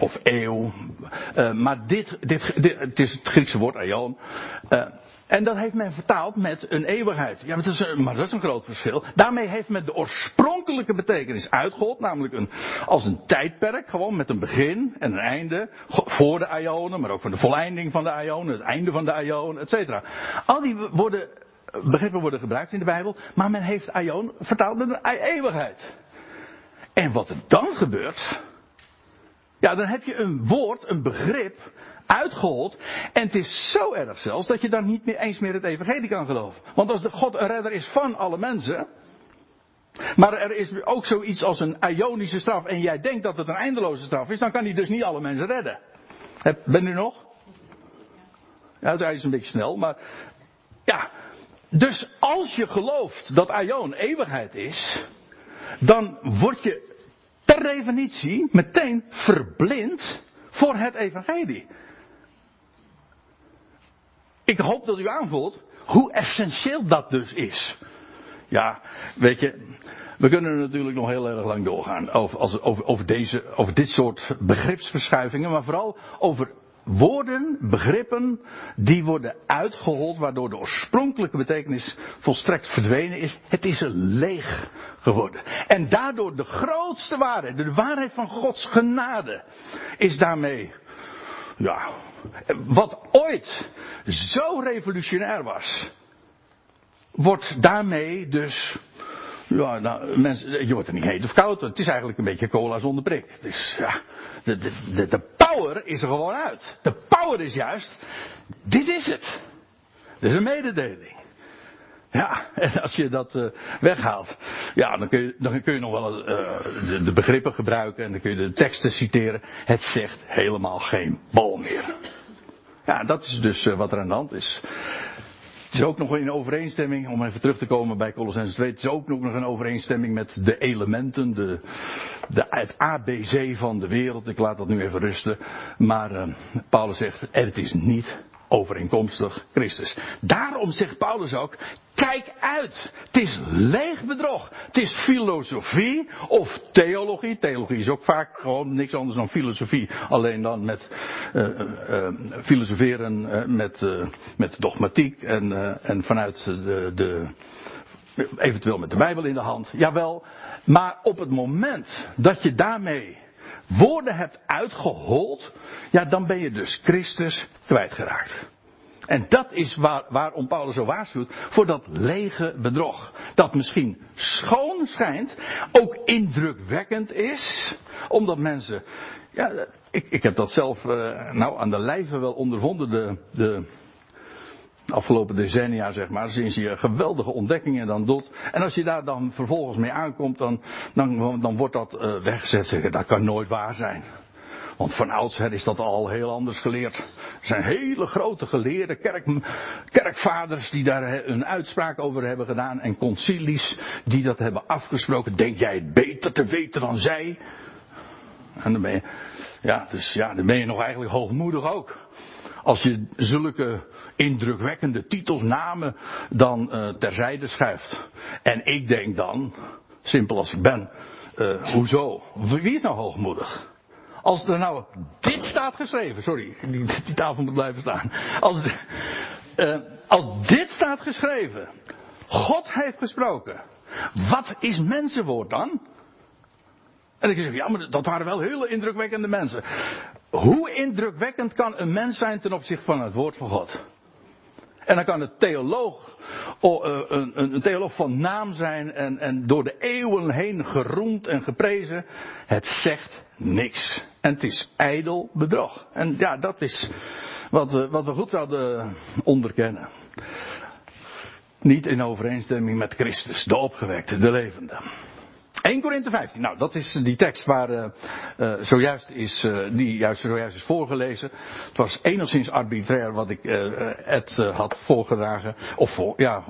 of eeuw, maar dit, dit, dit, het is het Griekse woord aion. En dat heeft men vertaald met een eeuwigheid. Ja, maar dat, is een, maar dat is een groot verschil. Daarmee heeft men de oorspronkelijke betekenis uitgehold, namelijk een, als een tijdperk, gewoon met een begin en een einde, voor de Ionen, maar ook voor de volleinding van de Ionen, het einde van de Ionen, et cetera. Al die worden, begrippen worden gebruikt in de Bijbel, maar men heeft Ion vertaald met een eeuwigheid. En wat er dan gebeurt, ja, dan heb je een woord, een begrip, uitgehold. En het is zo erg zelfs dat je dan niet meer eens meer het evangelie kan geloven. Want als de God een redder is van alle mensen. Maar er is ook zoiets als een ionische straf. En jij denkt dat het een eindeloze straf is. Dan kan hij dus niet alle mensen redden. Ben u nog? Ja, dat is een beetje snel. Maar ja. Dus als je gelooft dat Aion eeuwigheid is. Dan word je per definitie meteen verblind voor het evangelie. Ik hoop dat u aanvoelt hoe essentieel dat dus is. Ja, weet je, we kunnen natuurlijk nog heel erg lang doorgaan over, over, over, deze, over dit soort begripsverschuivingen, maar vooral over woorden, begrippen, die worden uitgehold, waardoor de oorspronkelijke betekenis volstrekt verdwenen is. Het is een leeg geworden. En daardoor de grootste waarheid, de waarheid van Gods genade, is daarmee ja, wat ooit zo revolutionair was, wordt daarmee dus, ja, nou, mensen, je wordt er niet heet of koud, het is eigenlijk een beetje cola zonder prik. Dus ja, de, de, de power is er gewoon uit. De power is juist, dit is het. Dit is een mededeling. Ja, en als je dat uh, weghaalt, ja, dan kun je, dan kun je nog wel uh, de, de, begrippen gebruiken en dan kun je de teksten citeren. Het zegt helemaal geen bal meer. Ja, dat is dus uh, wat er aan de hand is. Het is ook nog in overeenstemming, om even terug te komen bij Colossens 2, het is ook nog een overeenstemming met de elementen, de, de, het ABC van de wereld. Ik laat dat nu even rusten. Maar Paulus zegt, het is niet overeenkomstig Christus. Daarom zegt Paulus ook, kijk uit. Het is leeg bedrog. Het is filosofie of theologie. Theologie is ook vaak gewoon niks anders dan filosofie. Alleen dan met uh, filosoferen met, met dogmatiek en, en vanuit de, de eventueel met de Bijbel in de hand. Jawel, maar op het moment dat je daarmee woorden hebt uitgehold, ja, dan ben je dus Christus kwijtgeraakt. En dat is waar, waarom Paulus zo waarschuwt voor dat lege bedrog. Dat misschien schoon schijnt, ook indrukwekkend is, omdat mensen, ja, ik, ik heb dat zelf uh, nou aan de lijve wel ondervonden, de, de afgelopen decennia, zeg maar, sinds je geweldige ontdekkingen dan doet. En als je daar dan vervolgens mee aankomt, dan, dan, dan wordt dat uh, weggezet. Dat kan nooit waar zijn. Want van oudsher is dat al heel anders geleerd. Er zijn hele grote geleerden, kerk, kerkvaders die daar een uitspraak over hebben gedaan. En concilies die dat hebben afgesproken. Denk jij het beter te weten dan zij? En dan ben je, ja, dus ja, dan ben je nog eigenlijk hoogmoedig ook. Als je zulke indrukwekkende titels, namen dan uh, terzijde schuift. En ik denk dan, simpel als ik ben, uh, hoezo? Wie is nou hoogmoedig? Als er nou dit staat geschreven, sorry, die, tafel moet blijven staan. Als, uh, als dit staat geschreven, God heeft gesproken. Wat is mensenwoord dan? En ik zeg, ja, maar dat waren wel hele indrukwekkende mensen. Hoe indrukwekkend kan een mens zijn ten opzichte van het woord van God? En dan kan theoloog, oh, een, een, theoloog van naam zijn en, en door de eeuwen heen geroemd en geprezen. Het zegt niks. En het is ijdel bedrog. En ja, dat is wat wat we goed zouden onderkennen. Niet in overeenstemming met Christus, de opgewekte, de levende. 1 Korinthe 15. Nou, dat is die tekst waar uh, uh, zojuist is, die juist zojuist is voorgelezen. Het was enigszins arbitrair wat ik het had voorgedragen. Of ja,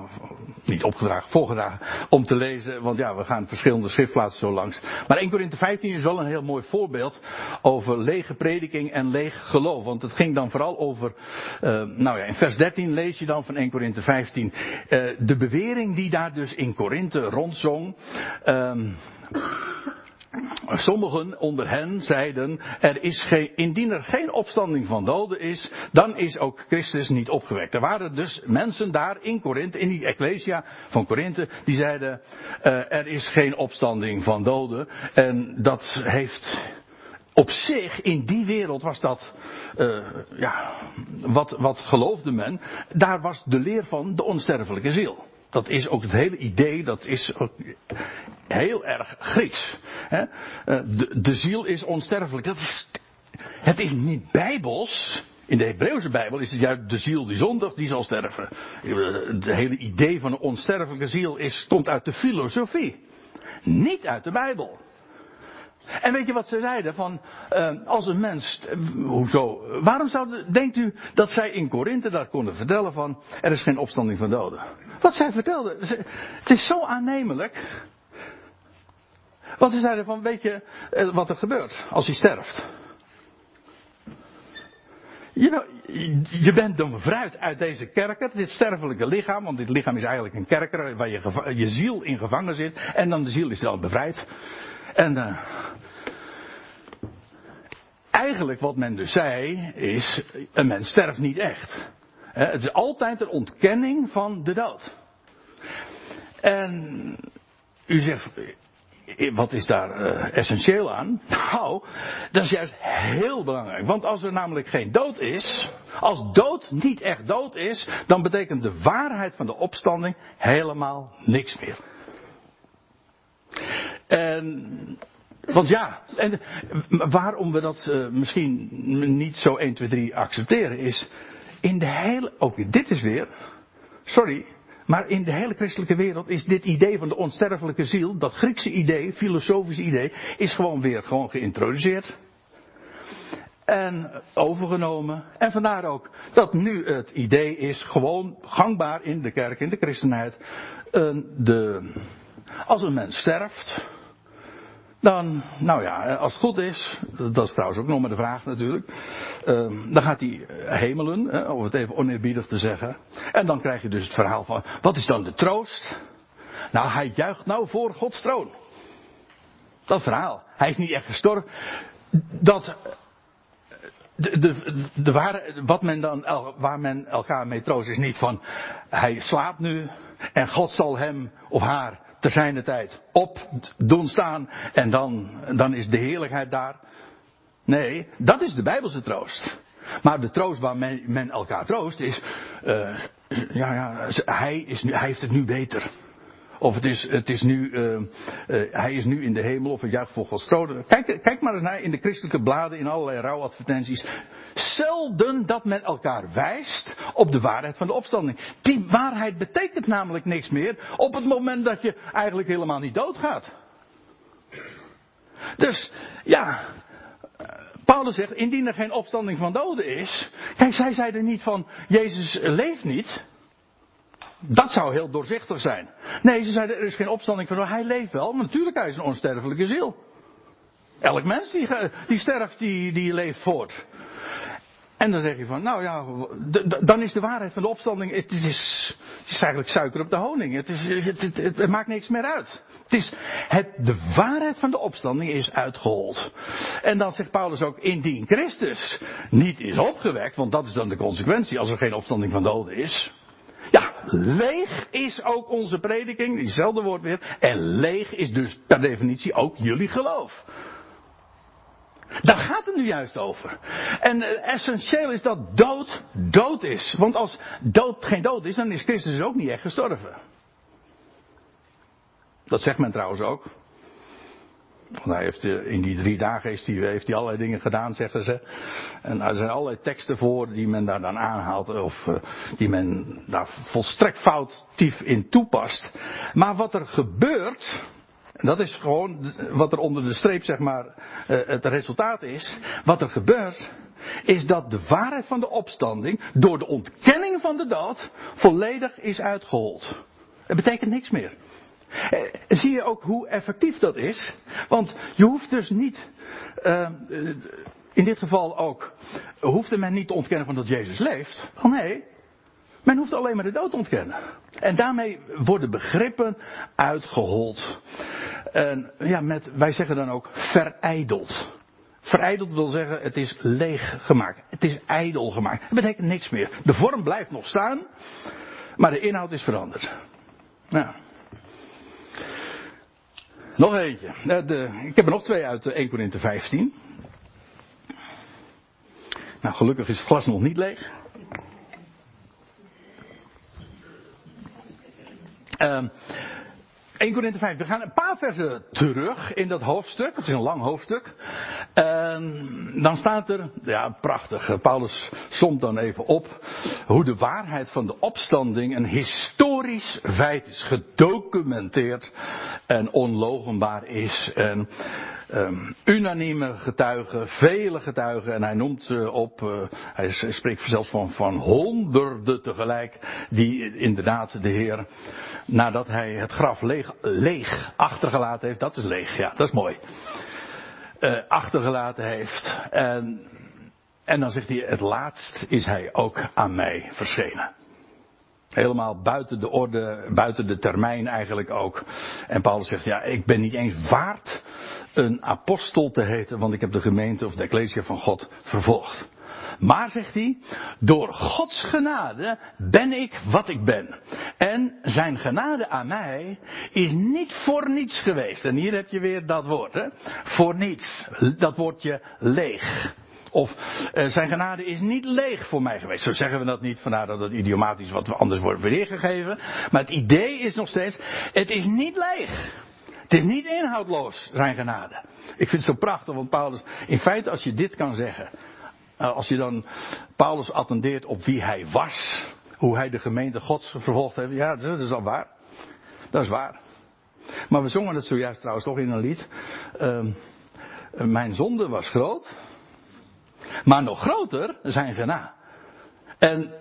niet opgedragen, voorgedragen. Om te lezen, want ja, we gaan verschillende schriftplaatsen zo langs. Maar 1 Korinthe 15 is wel een heel mooi voorbeeld over lege prediking en leeg geloof. Want het ging dan vooral over, nou ja, in vers 13 lees je dan van 1 Korinthe 15 de bewering die daar dus in Korinthe rondzong. Um, Sommigen onder hen zeiden, er is geen, indien er geen opstanding van doden is, dan is ook Christus niet opgewekt. Er waren dus mensen daar in Korinthe, in die Ecclesia van Korinthe, die zeiden, uh, er is geen opstanding van doden. En dat heeft op zich, in die wereld was dat, uh, ja, wat, wat geloofde men, daar was de leer van de onsterfelijke ziel. Dat is ook het hele idee, dat is heel erg Grieks. Eh, de, de ziel is onsterfelijk. Dat is, het is niet bijbels. In de Hebreeuwse Bijbel is het juist de ziel die zondigt, die zal sterven. Het hele idee van een onsterfelijke ziel is, uit de filosofie. Niet uit de Bijbel. En weet je wat ze zeiden? Van, uh, als een mens, uh, hoezo? Waarom zou, denkt u dat zij in Korinthe dat konden vertellen van, er is geen opstanding van doden? Wat zij vertelden, het is zo aannemelijk. Want ze zeiden van, weet je uh, wat er gebeurt als hij sterft? Je, je bent dan bevrijd uit deze kerker, dit sterfelijke lichaam, want dit lichaam is eigenlijk een kerker waar je, je ziel in gevangen zit, en dan de ziel is dan bevrijd. En uh, eigenlijk wat men dus zei is, een mens sterft niet echt. Het is altijd een ontkenning van de dood. En u zegt, wat is daar uh, essentieel aan? Nou, dat is juist heel belangrijk. Want als er namelijk geen dood is, als dood niet echt dood is, dan betekent de waarheid van de opstanding helemaal niks meer. En want ja, en waarom we dat uh, misschien niet zo 1, 2, 3 accepteren is, in de hele, ook dit is weer, sorry, maar in de hele christelijke wereld is dit idee van de onsterfelijke ziel, dat Griekse idee, filosofische idee, is gewoon weer gewoon geïntroduceerd. En overgenomen. En vandaar ook dat nu het idee is gewoon gangbaar in de kerk, in de christenheid. De, als een mens sterft, dan, nou ja, als het goed is, dat is trouwens ook nog maar de vraag natuurlijk, uh, dan gaat hij hemelen, om het even oneerbiedig te zeggen. En dan krijg je dus het verhaal van, wat is dan de troost? Nou, hij juicht nou voor Gods troon. Dat verhaal. Hij is niet echt gestorven. Dat, de, de, de wat men dan, waar men elkaar mee troost is niet van, hij slaapt nu en God zal hem of haar ter zijner tijd op doen staan en dan, dan is de heerlijkheid daar. Nee, dat is de Bijbelse troost. Maar de troost waar men, men elkaar troost is, uh, ja, ja, hij, is nu, hij heeft het nu beter. Of het is, het is nu, uh, hij is nu in de hemel of het juicht voor Gods. Kijk, kijk maar eens naar in de christelijke bladen, in allerlei rouwadvertenties. Zelden dat men elkaar wijst op de waarheid van de opstanding. Die waarheid betekent namelijk niks meer op het moment dat je eigenlijk helemaal niet doodgaat. Dus, ja, Paulus zegt, indien er geen opstanding van doden is. Kijk, zij zeiden niet van, Jezus leeft niet. Dat zou heel doorzichtig zijn. Nee, ze zeiden er is geen opstanding van. Hij leeft wel, maar natuurlijk hij is een onsterfelijke ziel. Elk mens die, die sterft, die, die leeft voort. En dan zeg je van, nou ja, dan is de waarheid van de opstanding, het is, is eigenlijk suiker op de honing. Het, is, het, maakt niks meer uit. Het is, de waarheid van de opstanding is uitgehold. En dan zegt Paulus ook, indien Christus niet is opgewekt, want dat is dan de consequentie als er geen opstanding van doden is. Ja, leeg is ook onze prediking, diezelfde woord weer. En leeg is dus per definitie ook jullie geloof. Daar gaat het nu juist over. En uh, essentieel is dat dood dood is. Want als dood geen dood is, dan is Christus ook niet echt gestorven. Dat zegt men trouwens ook. Want hij heeft eh, in die drie dagen heeft hij, heeft hij allerlei dingen gedaan, zeggen ze. En er zijn allerlei teksten voor die men daar dan aanhaalt, of uh, die men daar volstrekt foutief in toepast. Maar wat er gebeurt, en dat is gewoon wat er onder de streep, zeg maar, uh, het resultaat is. Wat er gebeurt, is dat de waarheid van de opstanding door de ontkenning van de dood volledig is uitgehold. Het betekent niks meer. Eh, zie je ook hoe effectief dat is? Want je hoeft dus niet, uh, in dit geval ook, hoefde men niet te ontkennen van dat Jezus leeft. Oh nee, men hoeft alleen maar de dood te ontkennen. En daarmee worden begrippen uitgehold. En ja, met, wij zeggen dan ook verijdeld. Verijdeld wil zeggen, het is leeg gemaakt. Het is ijdel gemaakt. Het betekent niks meer. De vorm blijft nog staan, maar de inhoud is veranderd. Nou. Nog eentje. Eh, de, ik heb er nog twee uit 1 Corinthië 15. Nou, gelukkig is het glas nog niet leeg. Um, 1 Corinthië 5. We gaan een paar versen terug in dat hoofdstuk. Het is een lang hoofdstuk. En dan staat er, ja prachtig, Paulus somt dan even op hoe de waarheid van de opstanding een historisch feit is. Gedocumenteerd en onlogenbaar is. En um, unanieme getuigen, vele getuigen. En hij noemt ze op, uh, hij spreekt zelfs van, van honderden tegelijk. Die inderdaad de Heer, nadat hij het graf leeg, achtergelaten heeft. Dat is leeg, ja, dat is mooi. Uh, achtergelaten heeft. En, en dan zegt hij, het laatst is hij ook aan mij verschenen. Helemaal buiten de orde, buiten de termijn eigenlijk ook. En Paulus zegt, ja, ik ben niet eens waard een apostel te heten, want ik heb de gemeente of de ecclesia van God vervolgd. Maar, zegt hij, door Gods genade ben ik wat ik ben. En zijn genade aan mij is niet voor niets geweest. En hier heb je weer dat woord, hè. Voor niets. Dat woordje leeg. Of uh, zijn genade is niet leeg voor mij geweest. Zo zeggen we dat niet, vandaar dat het idiomatisch wat anders wordt weergegeven. Maar het idee is nog steeds, het is niet leeg. Het is niet inhoudloos, zijn genade. Ik vind het zo prachtig, want Paulus, in feite als je dit kan zeggen, eh, als je dan Paulus attendeert op wie hij was, hoe hij de gemeente Gods vervolgd heeft, ja, dat is al waar. Dat is waar. Maar we zongen het zojuist trouwens toch in een lied. Uh, mijn zonde was groot, maar nog groter zijn genade. En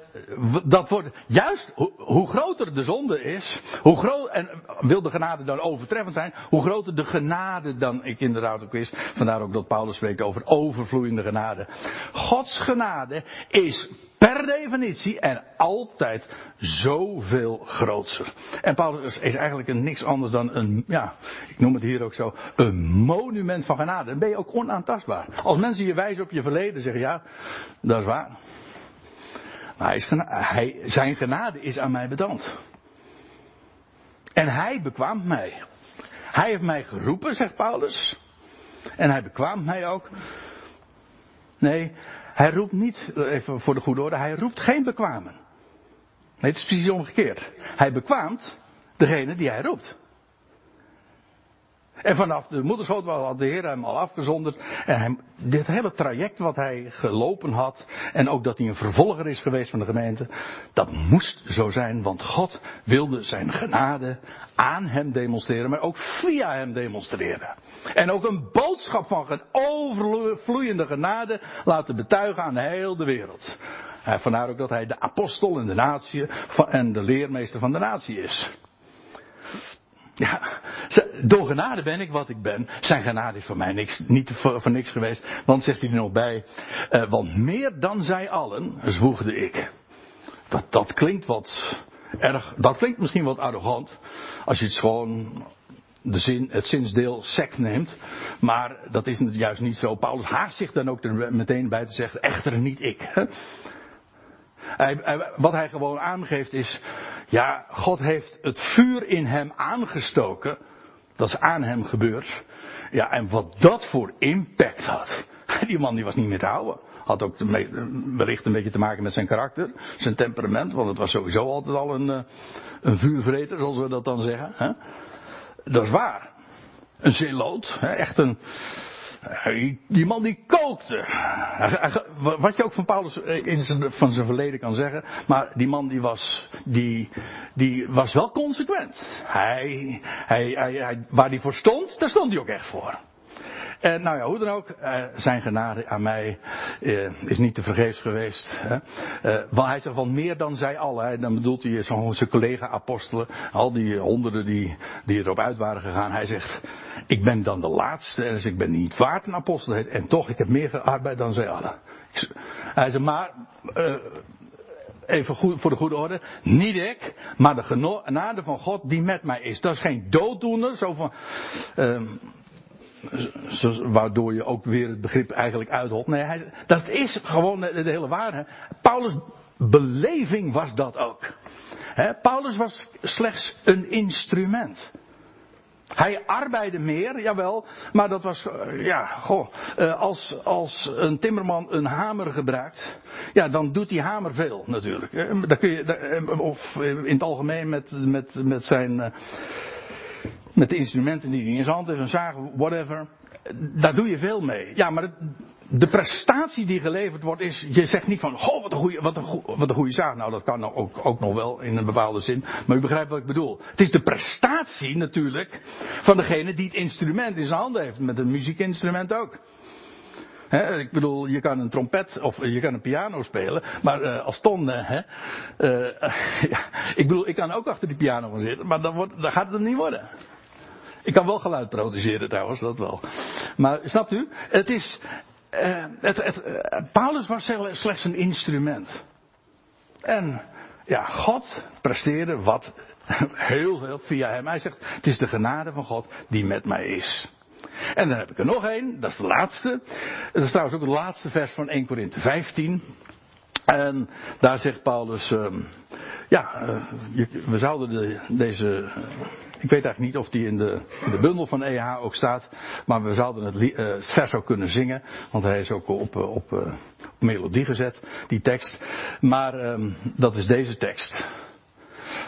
dat wordt, juist hoe groter de zonde is, hoe groot, en wil de genade dan overtreffend zijn, hoe groter de genade dan ik inderdaad ook wist. Vandaar ook dat Paulus spreekt over overvloeiende genade. Gods genade is per definitie en altijd zoveel groter. En Paulus is eigenlijk een niks anders dan een, ja, ik noem het hier ook zo, een monument van genade. Dan ben je ook onaantastbaar. Als mensen je wijzen op je verleden, zeggen ja, dat is waar. Maar hij hij, zijn genade is aan mij bedankt. En hij bekwaamt mij. Hij heeft mij geroepen, zegt Paulus. En hij bekwaamt mij ook. Nee, hij roept niet, even voor de goede orde, hij roept geen bekwamen. Nee, het is precies omgekeerd. Hij bekwaamt degene die hij roept. En vanaf de moederschoot had de Heer hem al afgezonderd. En dit hele traject wat hij gelopen had. En ook dat hij een vervolger is geweest van de gemeente. Dat moest zo zijn, want God wilde zijn genade aan hem demonstreren. Maar ook via hem demonstreren. En ook een boodschap van overvloeiende genade laten betuigen aan heel de wereld. Vandaar ook dat hij de apostel en de natie en de leermeester van de natie is. Ja, door genade ben ik wat ik ben. Zijn genade is voor mij niks, niet voor, niks geweest. Want zegt hij er nog bij, eh, want meer dan zij allen zwoegde ik. Dat, dat klinkt wat erg, dat klinkt misschien wat arrogant. Als je het gewoon de zin, het zinsdeel sect neemt. Maar dat is juist niet zo. Paulus haast zich dan ook er meteen bij te zeggen, echter niet ik. Wat hij gewoon aangeeft is, ja, God heeft het vuur in hem aangestoken. Dat is aan hem gebeurd. Ja, en wat dat voor impact had. Die man die was niet meer te houden. Had ook wellicht een beetje te maken met zijn karakter, zijn temperament, want het was sowieso altijd al een, eh, een vuurvreter, zoals we dat dan zeggen. Dat is waar. Een zeeloot, echt een, die man die kookte. Wat je ook van Paulus eh, in zijn, van zijn verleden kan zeggen. Maar die man die was, die, die was wel consequent. Hij, hij, hij, hij, waar hij voor stond, daar stond hij ook echt voor. En nou ja, hoe dan ook, uh, zijn genade aan mij uh, is niet te vergeefs geweest. Want hij zegt van meer dan zij allen. Dan bedoelt hij zo'n zijn collega-apostelen, al die honderden die, die erop uit waren gegaan. Hij zegt, ik ben dan de laatste, dus ik ben niet waard een apostel. En toch, ik heb meer gearbeid dan zij allen. Hij zegt, maar even goed, voor de goede orde, niet ik, maar de genade van God die met mij is. Dat is geen dooddoener, zo van, uh, waardoor je ook weer het begrip eigenlijk uitholt. Nee, hij, dat is gewoon de, hele waarheid. Paulus' beleving was dat ook. Paulus was slechts een instrument. Hij arbeidde meer, jawel, maar dat was, eh, ja, goh, eh, als, als een timmerman een hamer gebruikt, ja, dan doet die hamer veel natuurlijk. Dan kun je, eh, of in het algemeen met, met, met zijn met de instrumenten die hij in zijn hand heeft, een zaag, whatever. Daar doe je veel mee. Ja, maar de prestatie die geleverd wordt is, je zegt niet van, goh, wat een goede, wat een, wat een goede zaak. Nou, dat kan nou ook, ook nog wel in een bepaalde zin. Maar u begrijpt wat ik bedoel. Het is de prestatie natuurlijk van degene die het instrument in zijn handen heeft. Met een muziekinstrument ook. Ik bedoel, je kan een trompet of je kan een piano spelen, maar uh, als ton, uh, uh, ja, ik bedoel, ik kan ook achter die piano gaan zitten, maar dan, wordt, dan gaat het niet worden. Ik kan wel geluid produceren trouwens, dat wel. Maar snapt u? Het is, het, Paulus was slechts een instrument. En ja, God presteerde wat heel veel via hem. Hij zegt, het is de genade van God die met mij is. En dan heb ik er nog één, dat is de laatste. Dat is trouwens ook het laatste vers van 1 Korinthe 15. En daar zegt Paulus, uh, ja, uh, we zouden de, deze ik weet eigenlijk niet of die in de, de bundel van EH ook staat. Maar we zouden het, het vers ook kunnen zingen. Want hij is ook op, uh, op, op melodie gezet, die tekst. Maar um, dat is deze tekst.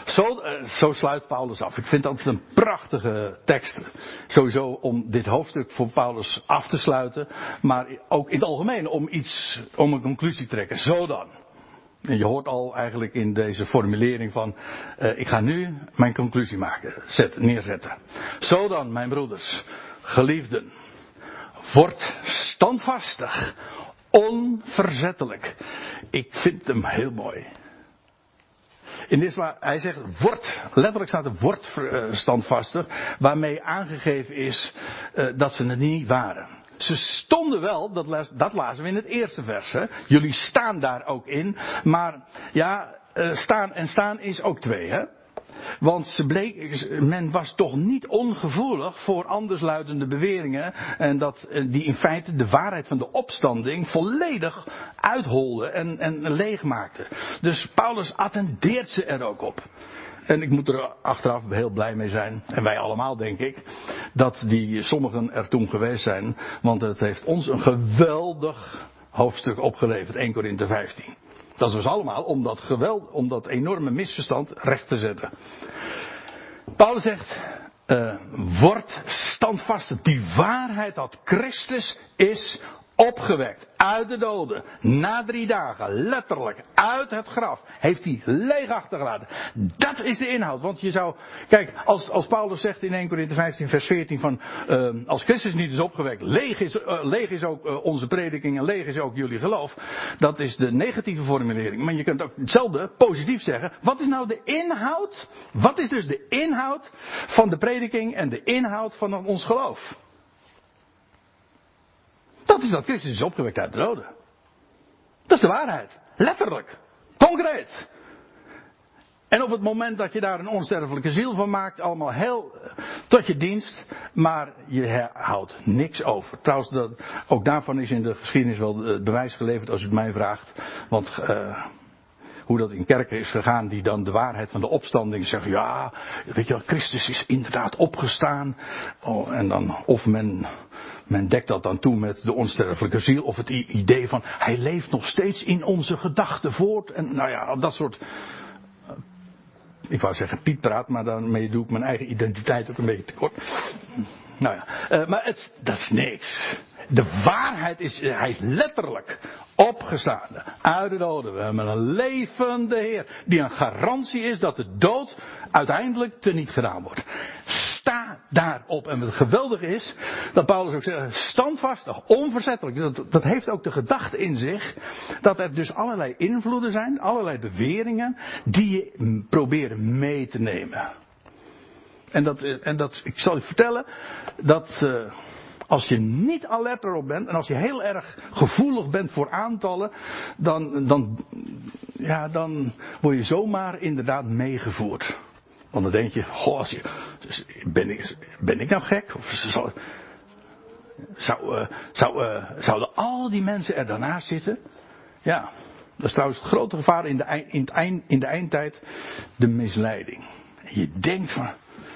Zo, zo, sluit Paulus af. Ik vind dat een prachtige tekst. Sowieso om dit hoofdstuk voor Paulus af te sluiten. Maar ook in het algemeen om iets, om een conclusie te trekken. Zo dan. En je hoort al eigenlijk in deze formulering van, uh, ik ga nu mijn conclusie maken, zet, neerzetten. Zo dan, mijn broeders, geliefden, word standvastig, onverzettelijk Ik vind hem heel mooi. Hij zegt, wordt, letterlijk staat er wordt standvastig, waarmee aangegeven is uh, dat ze het niet waren. Ze stonden wel, dat, dat lazen we in het eerste vers. Hè. Jullie staan daar ook in, maar ja, uh, staan en staan is ook twee. Hè. Want bleek, men was toch niet ongevoelig voor andersluidende beweringen. En dat, eh, die in feite de waarheid van de opstanding volledig uitholden en, en leegmaakten. Dus Paulus attendeert ze er ook op. En ik moet er achteraf heel blij mee zijn, en wij allemaal denk ik, dat die sommigen er toen geweest zijn, want het heeft ons een geweldig hoofdstuk opgeleverd, 1 Korinthe 15. Dat was allemaal om dat geweld, om dat enorme misverstand recht te zetten. Paulus zegt, uh, word standvastig. Die waarheid dat Christus is opgewekt uit de doden. Na drie dagen, letterlijk, uit het graf, heeft hij leeg achtergelaten. Dat is de inhoud. Want je zou, kijk, als, als Paulus zegt in 1 Corinthië 15 vers 14 van, uh, als Christus niet is opgewekt, leeg is, uh, leeg is ook uh, onze prediking en leeg is ook jullie geloof. Dat is de negatieve formulering. Maar je kunt ook hetzelfde positief zeggen. Wat is nou de inhoud? Wat is dus de inhoud van de prediking en de inhoud van ons geloof? Dat is dat Christus is opgewekt uit de doden. Dat is de waarheid. Letterlijk. Concreet. En op het moment dat je daar een onsterfelijke ziel van maakt, allemaal heel eh, tot je dienst, maar je houdt niks over. Trouwens, dat, ook daarvan is in de geschiedenis wel het bewijs geleverd als u het mij vraagt. Want uh, hoe dat in kerken is gegaan, die dan de waarheid van de opstanding zeggen, ja, weet je wel, Christus is inderdaad opgestaan. Oh, en dan, of men men dekt dat dan toe met de onsterfelijke ziel of het idee van hij leeft nog steeds in onze gedachten voort. En nou ja, dat soort. Eh, ik wou zeggen Piet praat, maar daarmee doe ik mijn eigen identiteit ook een beetje tekort. Nou ja, uh, maar het, dat is niks. De waarheid is, hij is letterlijk opgestaan uit de doden. We hebben een levende Heer die een garantie is dat de dood uiteindelijk teniet gedaan wordt. Sta daarop. En het geweldige is dat Paulus ook zegt, standvastig, onverzettelijk. Dat, dat heeft ook de gedachte in zich dat er dus allerlei invloeden zijn, allerlei beweringen die je proberen mee te nemen. En dat, en dat ik zal je vertellen, dat, uh, als je niet alert erop bent en als je heel erg gevoelig bent voor aantallen, dan, dan, ja, dan word je zomaar inderdaad meegevoerd. Want dan denk je, goh, als je, ben, ik, ben ik nou gek? Of zou, zou, zou, uh, zouden al die mensen er daarnaast zitten? Ja, dat is trouwens het grote gevaar in de, in, het eind, in de eindtijd, de misleiding. je denkt van,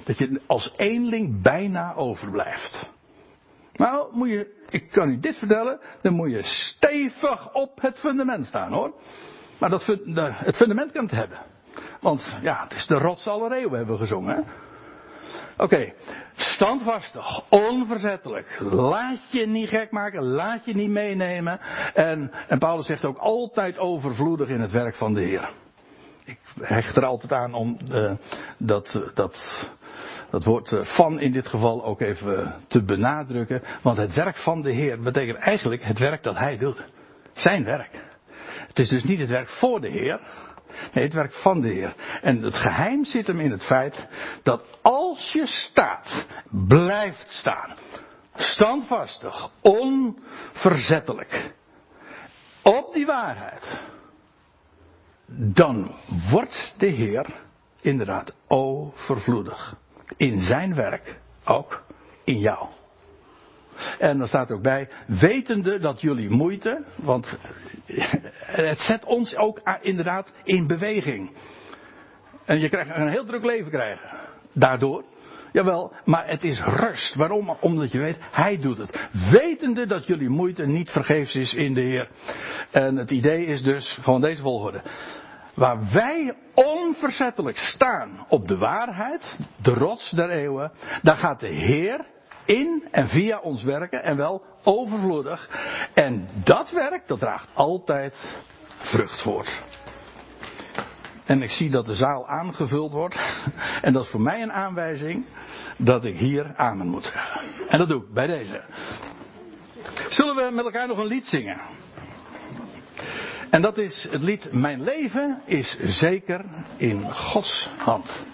dat je als eenling bijna overblijft. Nou, moet je, ik kan u dit vertellen, dan moet je stevig op het fundament staan hoor. Maar dat, het fundament kan het hebben. Want ja, het is de rots aller eeuwen hebben we gezongen. Oké, standvastig, onverzettelijk. Laat je niet gek maken, laat je niet meenemen. En, en Paulus zegt ook altijd overvloedig in het werk van de Heer. Ik hecht er altijd aan om uh, dat, dat dat woord eh, van in dit geval ook even te benadrukken. Want het werk van de Heer betekent eigenlijk het werk dat Hij doet. Zijn werk. Het is dus niet het werk voor de Heer. Nee, het werk van de Heer. En het geheim zit hem in het feit dat als je staat, blijft staan. Standvastig, onverzettelijk. Op die waarheid. Dan wordt de Heer inderdaad overvloedig in zijn werk ook in jou. En dan staat ook bij, wetende dat jullie moeite, want het zet ons ook inderdaad in beweging. En je krijgt een heel druk leven krijgen. Daardoor. Jawel, maar het is rust. Waarom? Omdat je weet, hij doet het. Wetende dat jullie moeite niet vergeefs is in de Heer. En het idee is dus gewoon deze volgorde waar wij onverzettelijk staan op de waarheid, de rots der eeuwen, daar gaat de Heer in en via ons werken en wel overvloedig. En dat werk, dat draagt altijd vrucht voort. En ik zie dat de zaal aangevuld wordt. En dat is voor mij een aanwijzing dat ik hier amen moet zeggen. En dat doe ik bij deze. Zullen we met elkaar nog een lied zingen? En dat is het lied Mijn leven is zeker in Gods hand.